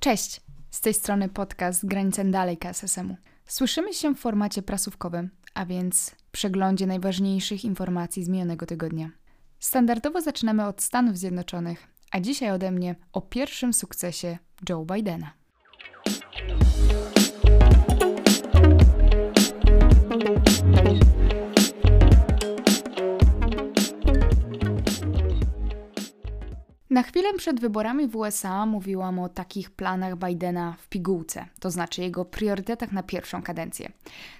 Cześć! Z tej strony podcast Granicę Dalej KSSM-u. Słyszymy się w formacie prasówkowym, a więc przeglądzie najważniejszych informacji z minionego tygodnia. Standardowo zaczynamy od Stanów Zjednoczonych, a dzisiaj ode mnie o pierwszym sukcesie Joe Bidena. Na chwilę przed wyborami w USA mówiłam o takich planach Bidena w pigułce, to znaczy jego priorytetach na pierwszą kadencję.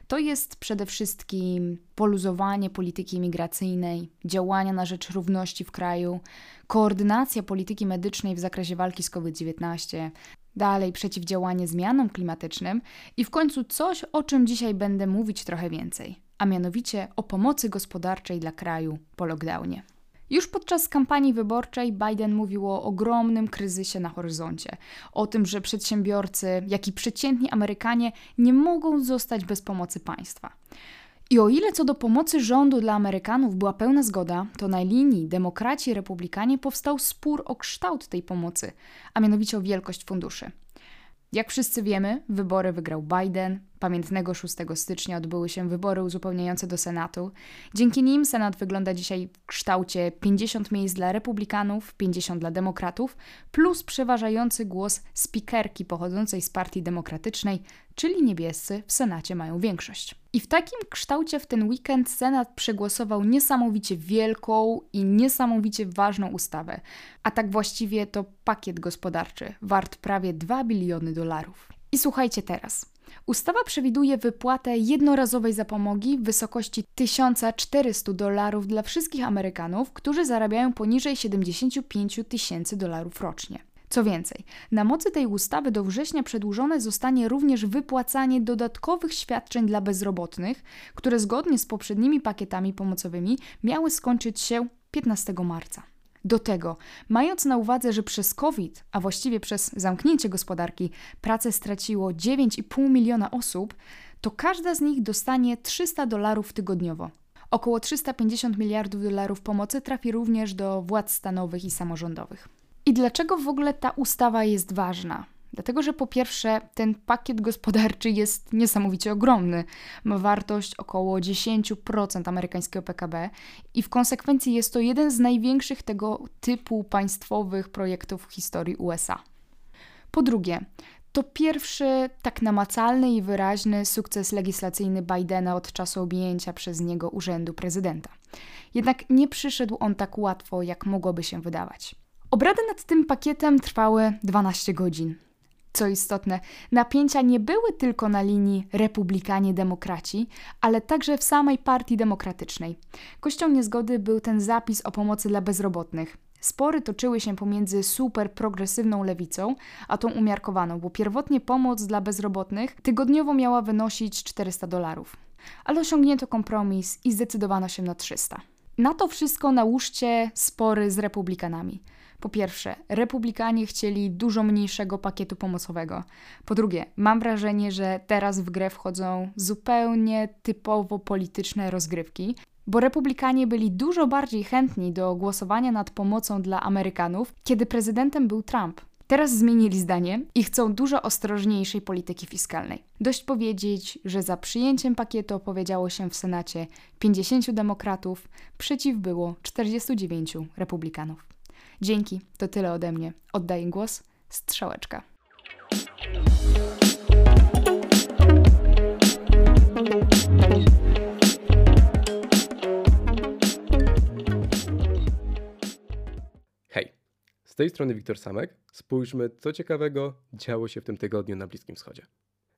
To jest przede wszystkim poluzowanie polityki imigracyjnej, działania na rzecz równości w kraju, koordynacja polityki medycznej w zakresie walki z COVID-19, dalej przeciwdziałanie zmianom klimatycznym i w końcu coś, o czym dzisiaj będę mówić trochę więcej, a mianowicie o pomocy gospodarczej dla kraju po lockdownie. Już podczas kampanii wyborczej Biden mówił o ogromnym kryzysie na horyzoncie, o tym, że przedsiębiorcy, jak i przeciętni Amerykanie nie mogą zostać bez pomocy państwa. I o ile co do pomocy rządu dla Amerykanów była pełna zgoda, to na linii demokraci i republikanie powstał spór o kształt tej pomocy, a mianowicie o wielkość funduszy. Jak wszyscy wiemy, wybory wygrał Biden. Pamiętnego 6 stycznia odbyły się wybory uzupełniające do Senatu. Dzięki nim Senat wygląda dzisiaj w kształcie 50 miejsc dla republikanów, 50 dla demokratów, plus przeważający głos spikerki pochodzącej z Partii Demokratycznej, czyli niebiescy w Senacie mają większość. I w takim kształcie w ten weekend Senat przegłosował niesamowicie wielką i niesamowicie ważną ustawę, a tak właściwie to pakiet gospodarczy wart prawie 2 biliony dolarów. I słuchajcie teraz. Ustawa przewiduje wypłatę jednorazowej zapomogi w wysokości 1400 dolarów dla wszystkich Amerykanów, którzy zarabiają poniżej 75 tysięcy dolarów rocznie. Co więcej, na mocy tej ustawy do września przedłużone zostanie również wypłacanie dodatkowych świadczeń dla bezrobotnych, które zgodnie z poprzednimi pakietami pomocowymi miały skończyć się 15 marca. Do tego, mając na uwadze, że przez COVID, a właściwie przez zamknięcie gospodarki, pracę straciło 9,5 miliona osób, to każda z nich dostanie 300 dolarów tygodniowo. Około 350 miliardów dolarów pomocy trafi również do władz stanowych i samorządowych. I dlaczego w ogóle ta ustawa jest ważna? Dlatego, że po pierwsze, ten pakiet gospodarczy jest niesamowicie ogromny. Ma wartość około 10% amerykańskiego PKB i w konsekwencji jest to jeden z największych tego typu państwowych projektów w historii USA. Po drugie, to pierwszy tak namacalny i wyraźny sukces legislacyjny Bidena od czasu objęcia przez niego urzędu prezydenta. Jednak nie przyszedł on tak łatwo, jak mogłoby się wydawać. Obrady nad tym pakietem trwały 12 godzin. Co istotne, napięcia nie były tylko na linii republikanie-demokraci, ale także w samej partii demokratycznej. Kością niezgody był ten zapis o pomocy dla bezrobotnych. Spory toczyły się pomiędzy super progresywną lewicą, a tą umiarkowaną, bo pierwotnie pomoc dla bezrobotnych tygodniowo miała wynosić 400 dolarów. Ale osiągnięto kompromis i zdecydowano się na 300. Na to wszystko nałóżcie spory z republikanami. Po pierwsze, republikanie chcieli dużo mniejszego pakietu pomocowego. Po drugie, mam wrażenie, że teraz w grę wchodzą zupełnie typowo polityczne rozgrywki, bo republikanie byli dużo bardziej chętni do głosowania nad pomocą dla Amerykanów, kiedy prezydentem był Trump. Teraz zmienili zdanie i chcą dużo ostrożniejszej polityki fiskalnej. Dość powiedzieć, że za przyjęciem pakietu opowiedziało się w Senacie 50 demokratów, przeciw było 49 republikanów. Dzięki, to tyle ode mnie. Oddaję głos. Strzałeczka. Hej, z tej strony Wiktor Samek. Spójrzmy, co ciekawego działo się w tym tygodniu na Bliskim Wschodzie.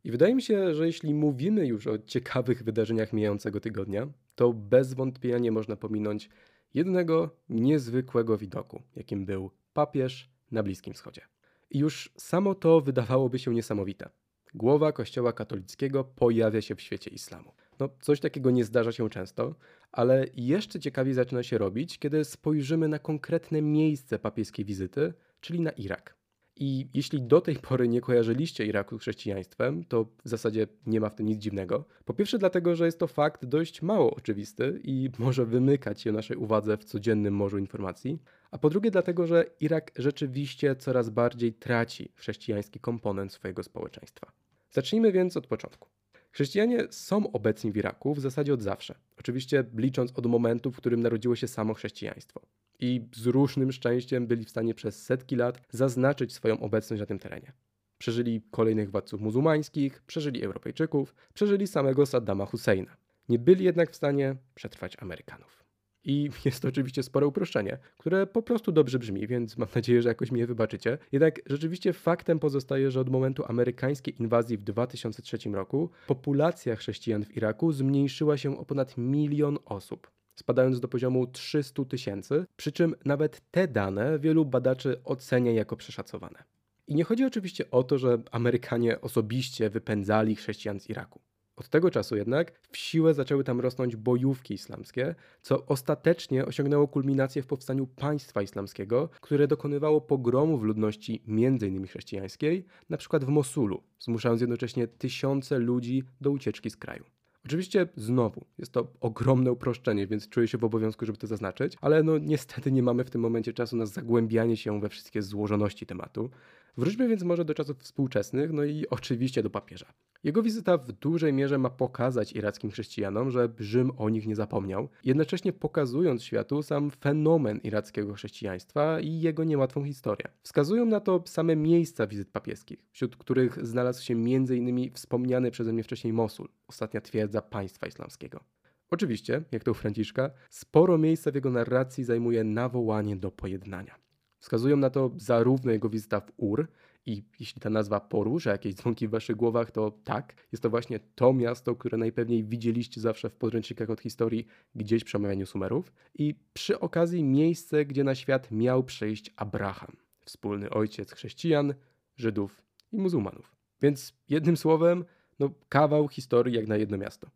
I wydaje mi się, że jeśli mówimy już o ciekawych wydarzeniach mijającego tygodnia, to bez wątpienia nie można pominąć jednego niezwykłego widoku, jakim był papież na Bliskim Wschodzie. I już samo to wydawałoby się niesamowite. Głowa Kościoła katolickiego pojawia się w świecie islamu. No, coś takiego nie zdarza się często, ale jeszcze ciekawiej zaczyna się robić, kiedy spojrzymy na konkretne miejsce papieskiej wizyty, czyli na Irak. I jeśli do tej pory nie kojarzyliście Iraku z chrześcijaństwem, to w zasadzie nie ma w tym nic dziwnego. Po pierwsze, dlatego, że jest to fakt dość mało oczywisty i może wymykać się naszej uwadze w codziennym morzu informacji. A po drugie, dlatego, że Irak rzeczywiście coraz bardziej traci chrześcijański komponent swojego społeczeństwa. Zacznijmy więc od początku. Chrześcijanie są obecni w Iraku w zasadzie od zawsze. Oczywiście licząc od momentu, w którym narodziło się samo chrześcijaństwo. I z różnym szczęściem byli w stanie przez setki lat zaznaczyć swoją obecność na tym terenie. Przeżyli kolejnych władców muzułmańskich, przeżyli Europejczyków, przeżyli samego Saddama Husseina. Nie byli jednak w stanie przetrwać Amerykanów. I jest to oczywiście spore uproszczenie, które po prostu dobrze brzmi, więc mam nadzieję, że jakoś mnie wybaczycie. Jednak rzeczywiście faktem pozostaje, że od momentu amerykańskiej inwazji w 2003 roku populacja chrześcijan w Iraku zmniejszyła się o ponad milion osób spadając do poziomu 300 tysięcy, przy czym nawet te dane wielu badaczy ocenia jako przeszacowane. I nie chodzi oczywiście o to, że Amerykanie osobiście wypędzali chrześcijan z Iraku. Od tego czasu jednak w siłę zaczęły tam rosnąć bojówki islamskie, co ostatecznie osiągnęło kulminację w powstaniu państwa islamskiego, które dokonywało pogromów ludności m.in. chrześcijańskiej, np. w Mosulu, zmuszając jednocześnie tysiące ludzi do ucieczki z kraju. Oczywiście znowu jest to ogromne uproszczenie, więc czuję się w obowiązku, żeby to zaznaczyć, ale no niestety nie mamy w tym momencie czasu na zagłębianie się we wszystkie złożoności tematu. Wróćmy więc może do czasów współczesnych, no i oczywiście do papieża. Jego wizyta w dużej mierze ma pokazać irackim chrześcijanom, że Rzym o nich nie zapomniał, jednocześnie pokazując światu sam fenomen irackiego chrześcijaństwa i jego niełatwą historię. Wskazują na to same miejsca wizyt papieskich, wśród których znalazł się m.in. wspomniany przeze mnie wcześniej Mosul, ostatnia twierdza państwa islamskiego. Oczywiście, jak to u Franciszka, sporo miejsca w jego narracji zajmuje nawołanie do pojednania. Wskazują na to zarówno jego wizyta w Ur, i jeśli ta nazwa porusza jakieś dzwonki w waszych głowach, to tak, jest to właśnie to miasto, które najpewniej widzieliście zawsze w podręcznikach od historii gdzieś przy omawianiu Sumerów. I przy okazji miejsce, gdzie na świat miał przyjść Abraham, wspólny ojciec chrześcijan, Żydów i muzułmanów. Więc jednym słowem, no kawał historii jak na jedno miasto.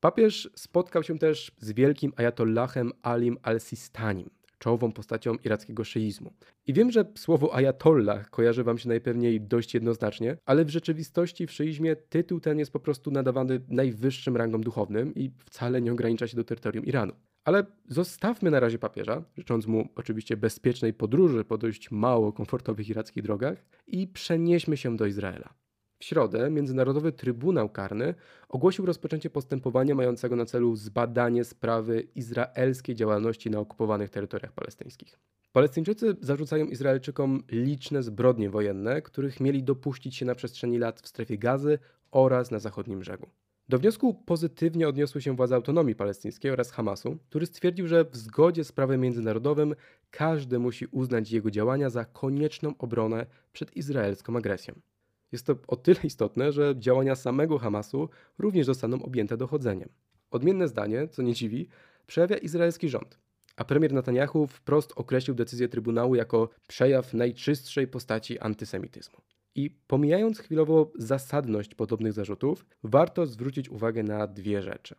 Papież spotkał się też z wielkim ajatollahem Alim al-Sistanim, czołową postacią irackiego szyizmu. I wiem, że słowo ajatollah kojarzy wam się najpewniej dość jednoznacznie, ale w rzeczywistości w szyizmie tytuł ten jest po prostu nadawany najwyższym rangom duchownym i wcale nie ogranicza się do terytorium Iranu. Ale zostawmy na razie papieża, życząc mu oczywiście bezpiecznej podróży po dość mało komfortowych irackich drogach i przenieśmy się do Izraela. W środę Międzynarodowy Trybunał Karny ogłosił rozpoczęcie postępowania mającego na celu zbadanie sprawy izraelskiej działalności na okupowanych terytoriach palestyńskich. Palestyńczycy zarzucają Izraelczykom liczne zbrodnie wojenne, których mieli dopuścić się na przestrzeni lat w strefie gazy oraz na zachodnim brzegu. Do wniosku pozytywnie odniosły się władze autonomii palestyńskiej oraz Hamasu, który stwierdził, że w zgodzie z prawem międzynarodowym każdy musi uznać jego działania za konieczną obronę przed izraelską agresją. Jest to o tyle istotne, że działania samego Hamasu również zostaną objęte dochodzeniem. Odmienne zdanie, co nie dziwi, przejawia izraelski rząd, a premier Netanyahu wprost określił decyzję Trybunału jako przejaw najczystszej postaci antysemityzmu. I pomijając chwilowo zasadność podobnych zarzutów, warto zwrócić uwagę na dwie rzeczy.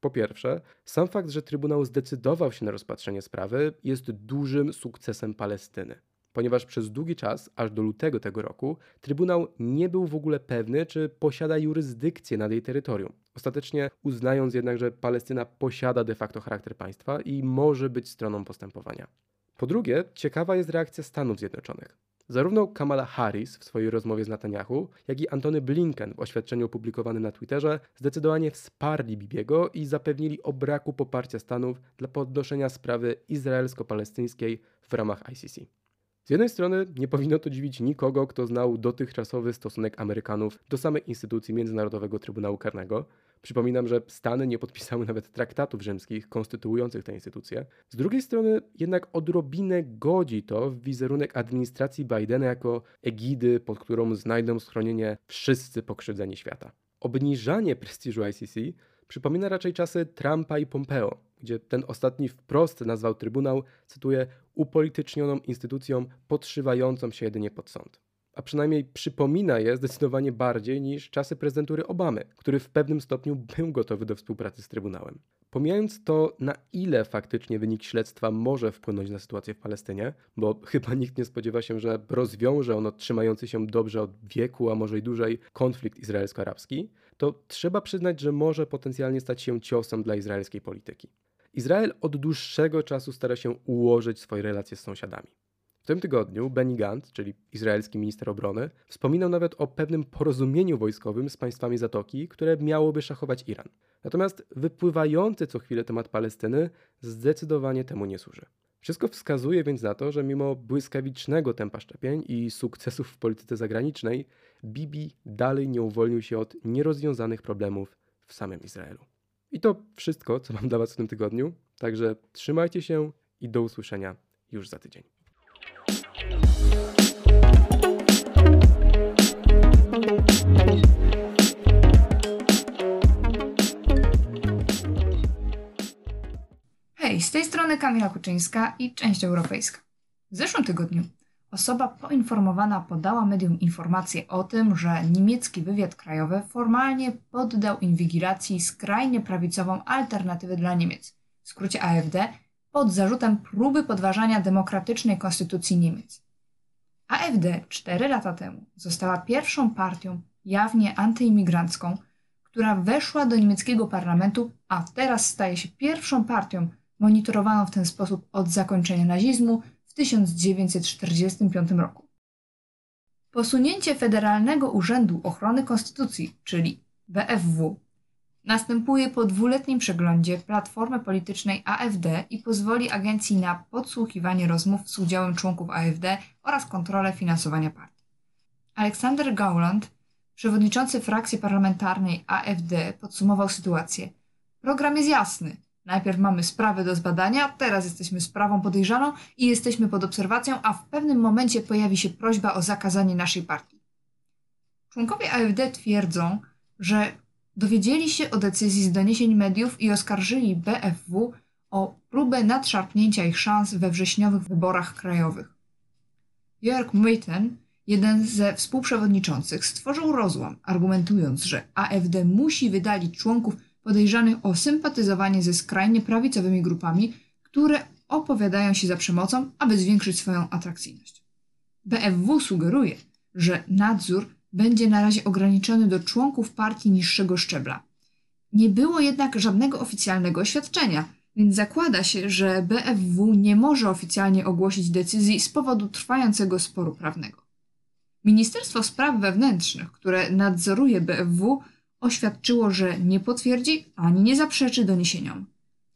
Po pierwsze, sam fakt, że Trybunał zdecydował się na rozpatrzenie sprawy, jest dużym sukcesem Palestyny ponieważ przez długi czas, aż do lutego tego roku, Trybunał nie był w ogóle pewny, czy posiada jurysdykcję nad jej terytorium. Ostatecznie uznając jednak, że Palestyna posiada de facto charakter państwa i może być stroną postępowania. Po drugie, ciekawa jest reakcja Stanów Zjednoczonych. Zarówno Kamala Harris w swojej rozmowie z Netanyahu, jak i Antony Blinken w oświadczeniu opublikowanym na Twitterze zdecydowanie wsparli Bibiego i zapewnili o braku poparcia Stanów dla podnoszenia sprawy izraelsko-palestyńskiej w ramach ICC. Z jednej strony nie powinno to dziwić nikogo, kto znał dotychczasowy stosunek Amerykanów do samej instytucji Międzynarodowego Trybunału Karnego. Przypominam, że Stany nie podpisały nawet traktatów rzymskich konstytuujących tę instytucję. Z drugiej strony jednak odrobinę godzi to w wizerunek administracji Bidena jako egidy, pod którą znajdą schronienie wszyscy pokrzywdzeni świata. Obniżanie prestiżu ICC przypomina raczej czasy Trumpa i Pompeo, gdzie ten ostatni wprost nazwał Trybunał, cytuję, upolitycznioną instytucją podszywającą się jedynie pod sąd. a przynajmniej przypomina je zdecydowanie bardziej niż czasy prezydentury Obamy, który w pewnym stopniu był gotowy do współpracy z Trybunałem. Pomijając to, na ile faktycznie wynik śledztwa może wpłynąć na sytuację w Palestynie, bo chyba nikt nie spodziewa się, że rozwiąże on trzymający się dobrze od wieku, a może i dłużej konflikt izraelsko-arabski, to trzeba przyznać, że może potencjalnie stać się ciosem dla izraelskiej polityki. Izrael od dłuższego czasu stara się ułożyć swoje relacje z sąsiadami. W tym tygodniu Benny Gantz, czyli izraelski minister obrony, wspominał nawet o pewnym porozumieniu wojskowym z państwami Zatoki, które miałoby szachować Iran. Natomiast wypływający co chwilę temat Palestyny zdecydowanie temu nie służy. Wszystko wskazuje więc na to, że mimo błyskawicznego tempa szczepień i sukcesów w polityce zagranicznej, Bibi dalej nie uwolnił się od nierozwiązanych problemów w samym Izraelu. I to wszystko, co mam dla Was w tym tygodniu. Także trzymajcie się i do usłyszenia już za tydzień. Hej, z tej strony Kamila Kuczyńska i część europejska. W zeszłym tygodniu osoba poinformowana podała medium informację o tym, że niemiecki wywiad krajowy formalnie poddał inwigilacji skrajnie prawicową alternatywę dla Niemiec, w skrócie AfD, pod zarzutem próby podważania demokratycznej konstytucji Niemiec. AfD cztery lata temu została pierwszą partią jawnie antyimigrancką, która weszła do niemieckiego parlamentu, a teraz staje się pierwszą partią monitorowaną w ten sposób od zakończenia nazizmu w 1945 roku. Posunięcie Federalnego Urzędu Ochrony Konstytucji, czyli BFW, następuje po dwuletnim przeglądzie platformy politycznej AfD i pozwoli agencji na podsłuchiwanie rozmów z udziałem członków AfD oraz kontrolę finansowania partii. Aleksander Gauland, przewodniczący frakcji parlamentarnej AfD, podsumował sytuację. Program jest jasny. Najpierw mamy sprawę do zbadania, teraz jesteśmy sprawą podejrzaną i jesteśmy pod obserwacją, a w pewnym momencie pojawi się prośba o zakazanie naszej partii. Członkowie AfD twierdzą, że dowiedzieli się o decyzji z doniesień mediów i oskarżyli BFW o próbę nadszarpnięcia ich szans we wrześniowych wyborach krajowych. Jörg Meuthen, jeden ze współprzewodniczących, stworzył rozłam, argumentując, że AfD musi wydalić członków podejrzanych o sympatyzowanie ze skrajnie prawicowymi grupami, które opowiadają się za przemocą, aby zwiększyć swoją atrakcyjność. BFW sugeruje, że nadzór będzie na razie ograniczony do członków partii niższego szczebla. Nie było jednak żadnego oficjalnego oświadczenia, więc zakłada się, że BFW nie może oficjalnie ogłosić decyzji z powodu trwającego sporu prawnego. Ministerstwo Spraw Wewnętrznych, które nadzoruje BFW, oświadczyło, że nie potwierdzi ani nie zaprzeczy doniesieniom.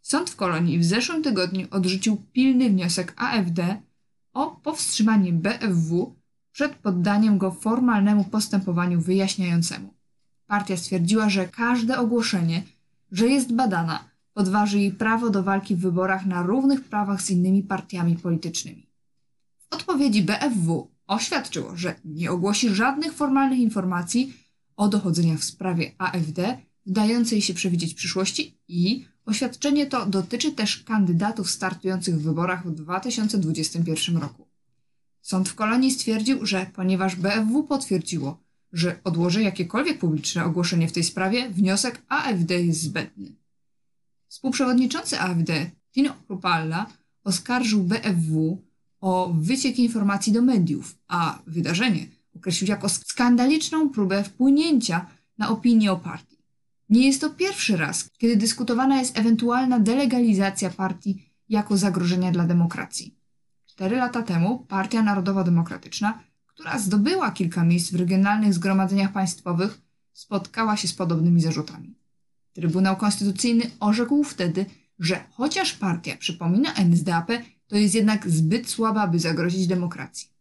Sąd w Kolonii w zeszłym tygodniu odrzucił pilny wniosek AfD o powstrzymanie BFW przed poddaniem go formalnemu postępowaniu wyjaśniającemu. Partia stwierdziła, że każde ogłoszenie, że jest badana, podważy jej prawo do walki w wyborach na równych prawach z innymi partiami politycznymi. W odpowiedzi BFW oświadczyło, że nie ogłosi żadnych formalnych informacji o dochodzeniach w sprawie AfD, wdającej się przewidzieć przyszłości i oświadczenie to dotyczy też kandydatów startujących w wyborach w 2021 roku. Sąd w Kolonii stwierdził, że ponieważ BFW potwierdziło, że odłoży jakiekolwiek publiczne ogłoszenie w tej sprawie, wniosek AfD jest zbędny. Współprzewodniczący AfD, Tino Kruppalla, oskarżył BFW o wyciek informacji do mediów, a wydarzenie określił jako skandaliczną próbę wpłynięcia na opinię o partii. Nie jest to pierwszy raz, kiedy dyskutowana jest ewentualna delegalizacja partii jako zagrożenia dla demokracji. Cztery lata temu Partia Narodowo-Demokratyczna, która zdobyła kilka miejsc w regionalnych zgromadzeniach państwowych, spotkała się z podobnymi zarzutami. Trybunał Konstytucyjny orzekł wtedy, że chociaż partia przypomina NSDAP, to jest jednak zbyt słaba, by zagrozić demokracji.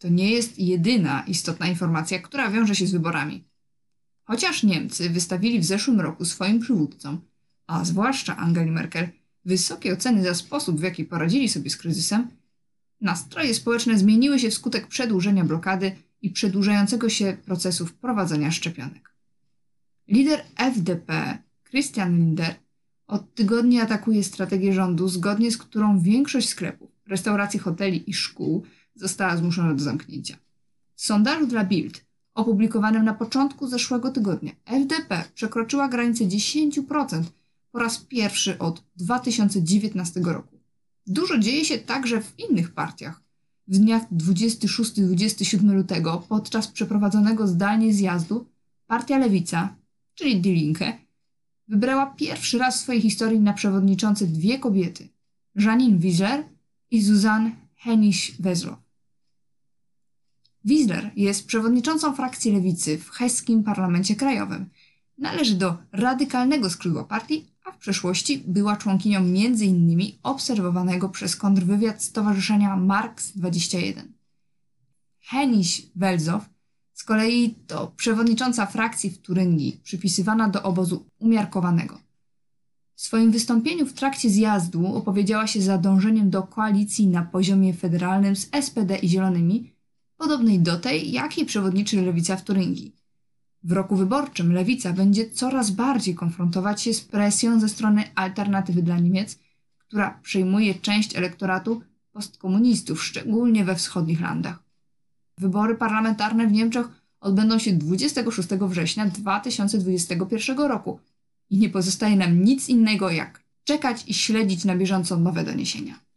To nie jest jedyna istotna informacja, która wiąże się z wyborami. Chociaż Niemcy wystawili w zeszłym roku swoim przywódcom, a zwłaszcza Angeli Merkel, wysokie oceny za sposób, w jaki poradzili sobie z kryzysem, nastroje społeczne zmieniły się wskutek przedłużenia blokady i przedłużającego się procesu wprowadzania szczepionek. Lider FDP, Christian Linder, od tygodni atakuje strategię rządu, zgodnie z którą większość sklepów, restauracji, hoteli i szkół została zmuszona do zamknięcia. W sondażu dla Bild, opublikowanym na początku zeszłego tygodnia, FDP przekroczyła granicę 10% po raz pierwszy od 2019 roku. Dużo dzieje się także w innych partiach. W dniach 26-27 lutego, podczas przeprowadzonego zdalnie zjazdu, partia Lewica, czyli Die Linke, wybrała pierwszy raz w swojej historii na przewodniczące dwie kobiety: Janine Wiesler i Suzanne Hennisch-Weslow. Wiesler jest przewodniczącą frakcji lewicy w heskim parlamencie krajowym. Należy do radykalnego skrzydła partii, a w przeszłości była członkinią m.in. obserwowanego przez kontrwywiad Stowarzyszenia Marx 21. Hennisch-Welzow z kolei to przewodnicząca frakcji w Turyngii, przypisywana do obozu umiarkowanego. W swoim wystąpieniu w trakcie zjazdu opowiedziała się za dążeniem do koalicji na poziomie federalnym z SPD i Zielonymi, podobnej do tej, jakiej przewodniczy lewica w Turyngii. W roku wyborczym lewica będzie coraz bardziej konfrontować się z presją ze strony alternatywy dla Niemiec, która przejmuje część elektoratu postkomunistów, szczególnie we wschodnich landach. Wybory parlamentarne w Niemczech odbędą się 26 września 2021 roku i nie pozostaje nam nic innego jak czekać i śledzić na bieżąco nowe doniesienia.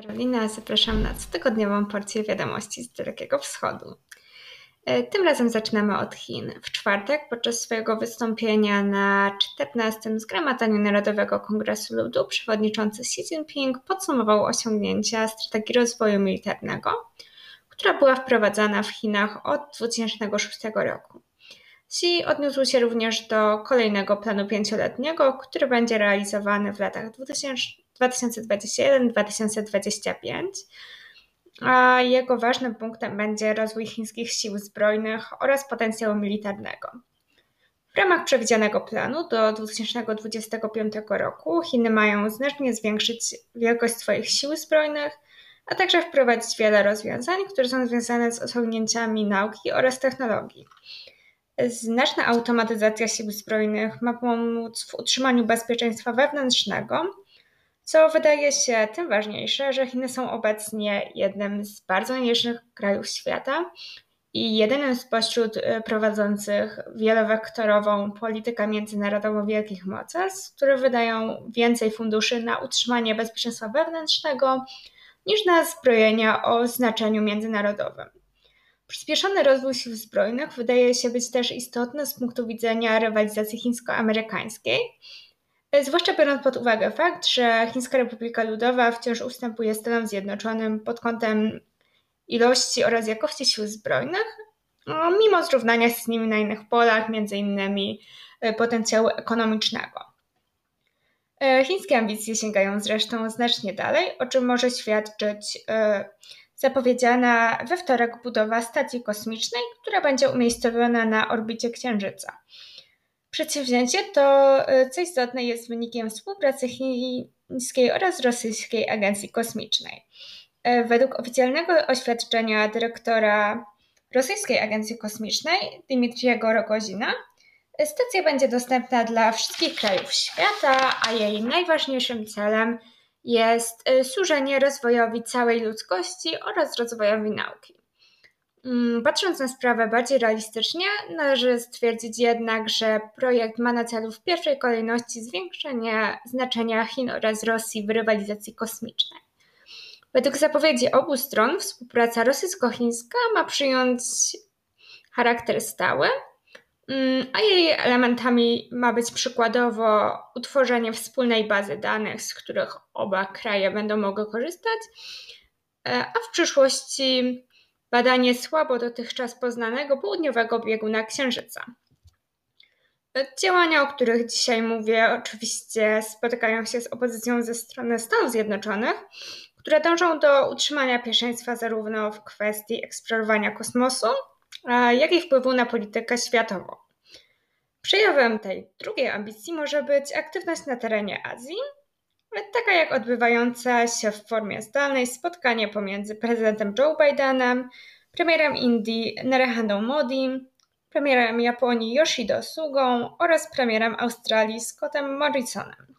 Karolina, zapraszam na cotygodniową porcję wiadomości z Dalekiego Wschodu. E, tym razem zaczynamy od Chin. W czwartek, podczas swojego wystąpienia na 14. Zgromadzeniu Narodowego Kongresu Ludu, przewodniczący Xi Jinping podsumował osiągnięcia strategii rozwoju militarnego, która była wprowadzana w Chinach od 2006 roku. Xi odniósł się również do kolejnego planu pięcioletniego, który będzie realizowany w latach 2021-2025 a jego ważnym punktem będzie rozwój chińskich sił zbrojnych oraz potencjału militarnego. W ramach przewidzianego planu do 2025 roku Chiny mają znacznie zwiększyć wielkość swoich sił zbrojnych, a także wprowadzić wiele rozwiązań, które są związane z osiągnięciami nauki oraz technologii. Znaczna automatyzacja sił zbrojnych ma pomóc w utrzymaniu bezpieczeństwa wewnętrznego co wydaje się tym ważniejsze, że Chiny są obecnie jednym z bardzo najmniejszych krajów świata i jedynym spośród e, prowadzących wielowektorową politykę międzynarodową wielkich mocarstw, które wydają więcej funduszy na utrzymanie bezpieczeństwa wewnętrznego niż na zbrojenia o znaczeniu międzynarodowym. Przyspieszony rozwój sił zbrojnych wydaje się być też istotny z punktu widzenia rywalizacji chińsko-amerykańskiej, Zwłaszcza biorąc pod uwagę fakt, że Chińska Republika Ludowa wciąż ustępuje Stanom Zjednoczonym pod kątem ilości oraz jakości sił zbrojnych, mimo zrównania się z nimi na innych polach, między innymi e, potencjału ekonomicznego. E, chińskie ambicje sięgają zresztą znacznie dalej, o czym może świadczyć e, zapowiedziana we wtorek budowa stacji kosmicznej, która będzie umiejscowiona na orbicie Księżyca. Przedsięwzięcie to, y, co istotne, jest wynikiem współpracy chińskiej oraz rosyjskiej agencji kosmicznej. Y, według oficjalnego oświadczenia dyrektora rosyjskiej agencji kosmicznej Dmitriego Rogozina, stacja będzie dostępna dla wszystkich krajów świata, a jej najważniejszym celem jest służenie rozwojowi całej ludzkości oraz rozwojowi nauki. Mm, patrząc na sprawę bardziej realistycznie, należy stwierdzić jednak, że projekt ma na celu w pierwszej kolejności zwiększenie znaczenia Chin oraz Rosji w rywalizacji kosmicznej. Według zapowiedzi obu stron współpraca rosyjsko-chińska ma przyjąć charakter stały, mm, a jej elementami ma być przykładowo utworzenie wspólnej bazy danych, z których oba kraje będą mogły korzystać, e, a w przyszłości badanie słabo dotychczas poznanego południowego bieguna Księżyca. Działania, o których dzisiaj mówię, oczywiście spotykają się z opozycją ze strony Stanów Zjednoczonych, które dążą do utrzymania pierwszeństwa zarówno w kwestii eksplorowania kosmosu, jak i wpływu na politykę światową. Przejawem tej drugiej ambicji może być aktywność na terenie Azji, taka jak odbywające się w formie zdalnej spotkanie pomiędzy prezydentem Joe Bidenem, premierem Indii Narendradą Modi premierem Japonii Yoshido Sugą oraz premierem Australii Scottem Morrisonem.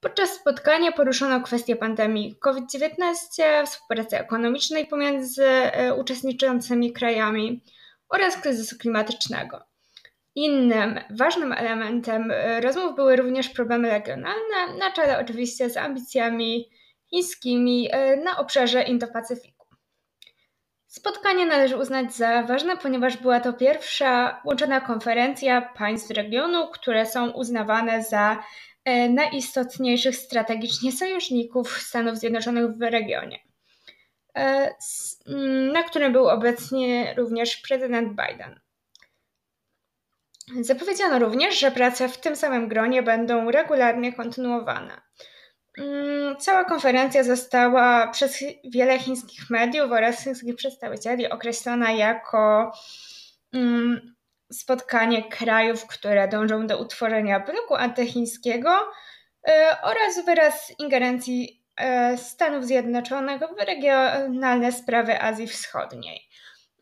Podczas spotkania poruszono kwestię pandemii COVID-19, współpracy ekonomicznej pomiędzy e, uczestniczącymi krajami oraz kryzysu klimatycznego. Innym ważnym elementem e, rozmów były również problemy regionalne, na czele oczywiście z ambicjami chińskimi e, na obszarze Indo-Pacyfiku. Spotkanie należy uznać za ważne, ponieważ była to pierwsza łączona konferencja państw regionu, które są uznawane za e, najistotniejszych strategicznie sojuszników Stanów Zjednoczonych w regionie, na którym był obecnie również prezydent Biden. Zapowiedziano również, że prace w tym samym gronie będą regularnie kontynuowane. Mm, cała konferencja została przez wiele chińskich mediów oraz chińskich przedstawicieli określona jako mm, spotkanie krajów, które dążą do utworzenia bloku antychińskiego e, oraz wyraz ingerencji e, Stanów Zjednoczonych w regionalne sprawy Azji Wschodniej.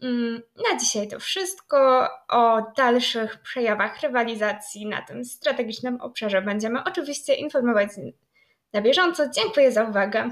Mm, na dzisiaj to wszystko. O dalszych przejawach rywalizacji na tym strategicznym obszarze będziemy oczywiście informować na bieżąco. Dziękuję za uwagę.